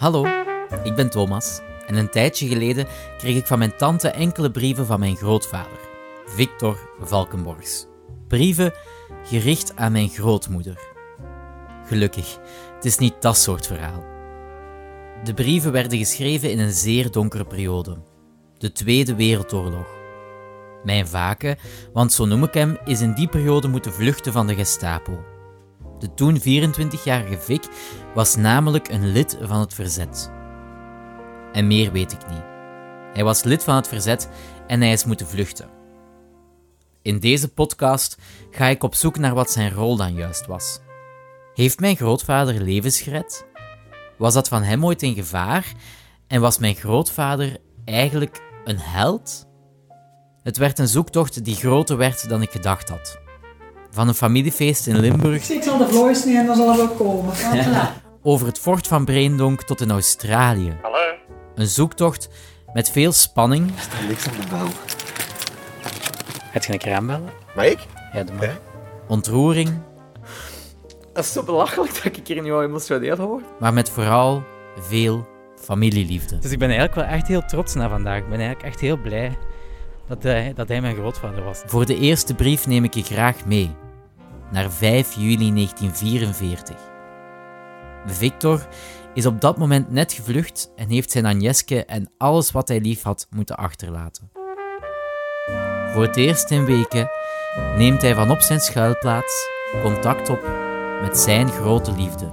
Hallo, ik ben Thomas en een tijdje geleden kreeg ik van mijn tante enkele brieven van mijn grootvader, Victor Valkenborgs. Brieven gericht aan mijn grootmoeder. Gelukkig, het is niet dat soort verhaal. De brieven werden geschreven in een zeer donkere periode, de Tweede Wereldoorlog. Mijn vaken, want zo noem ik hem, is in die periode moeten vluchten van de Gestapo. De toen 24-jarige Vic was namelijk een lid van het verzet. En meer weet ik niet. Hij was lid van het verzet en hij is moeten vluchten. In deze podcast ga ik op zoek naar wat zijn rol dan juist was. Heeft mijn grootvader levens gered? Was dat van hem ooit in gevaar? En was mijn grootvader eigenlijk een held? Het werd een zoektocht die groter werd dan ik gedacht had. Van een familiefeest in Limburg Ik zal de voice niet en dan zal het wel komen. Voilà. Over het fort van Breendonk tot in Australië. Hallo? Een zoektocht met veel spanning. staat niks aan de bel. Het je een keer aanbellen? Maar ik? Ja, doe maar. Ja. Ontroering, Dat is zo belachelijk dat ik hier nu al emotioneel word. maar met vooral veel familieliefde. Dus ik ben eigenlijk wel echt heel trots na vandaag. Ik ben eigenlijk echt heel blij dat hij, dat hij mijn grootvader was. Voor de eerste brief neem ik je graag mee. Naar 5 juli 1944. Victor is op dat moment net gevlucht en heeft zijn Agneske en alles wat hij lief had moeten achterlaten. Voor het eerst in weken neemt hij van op zijn schuilplaats contact op met zijn grote liefde,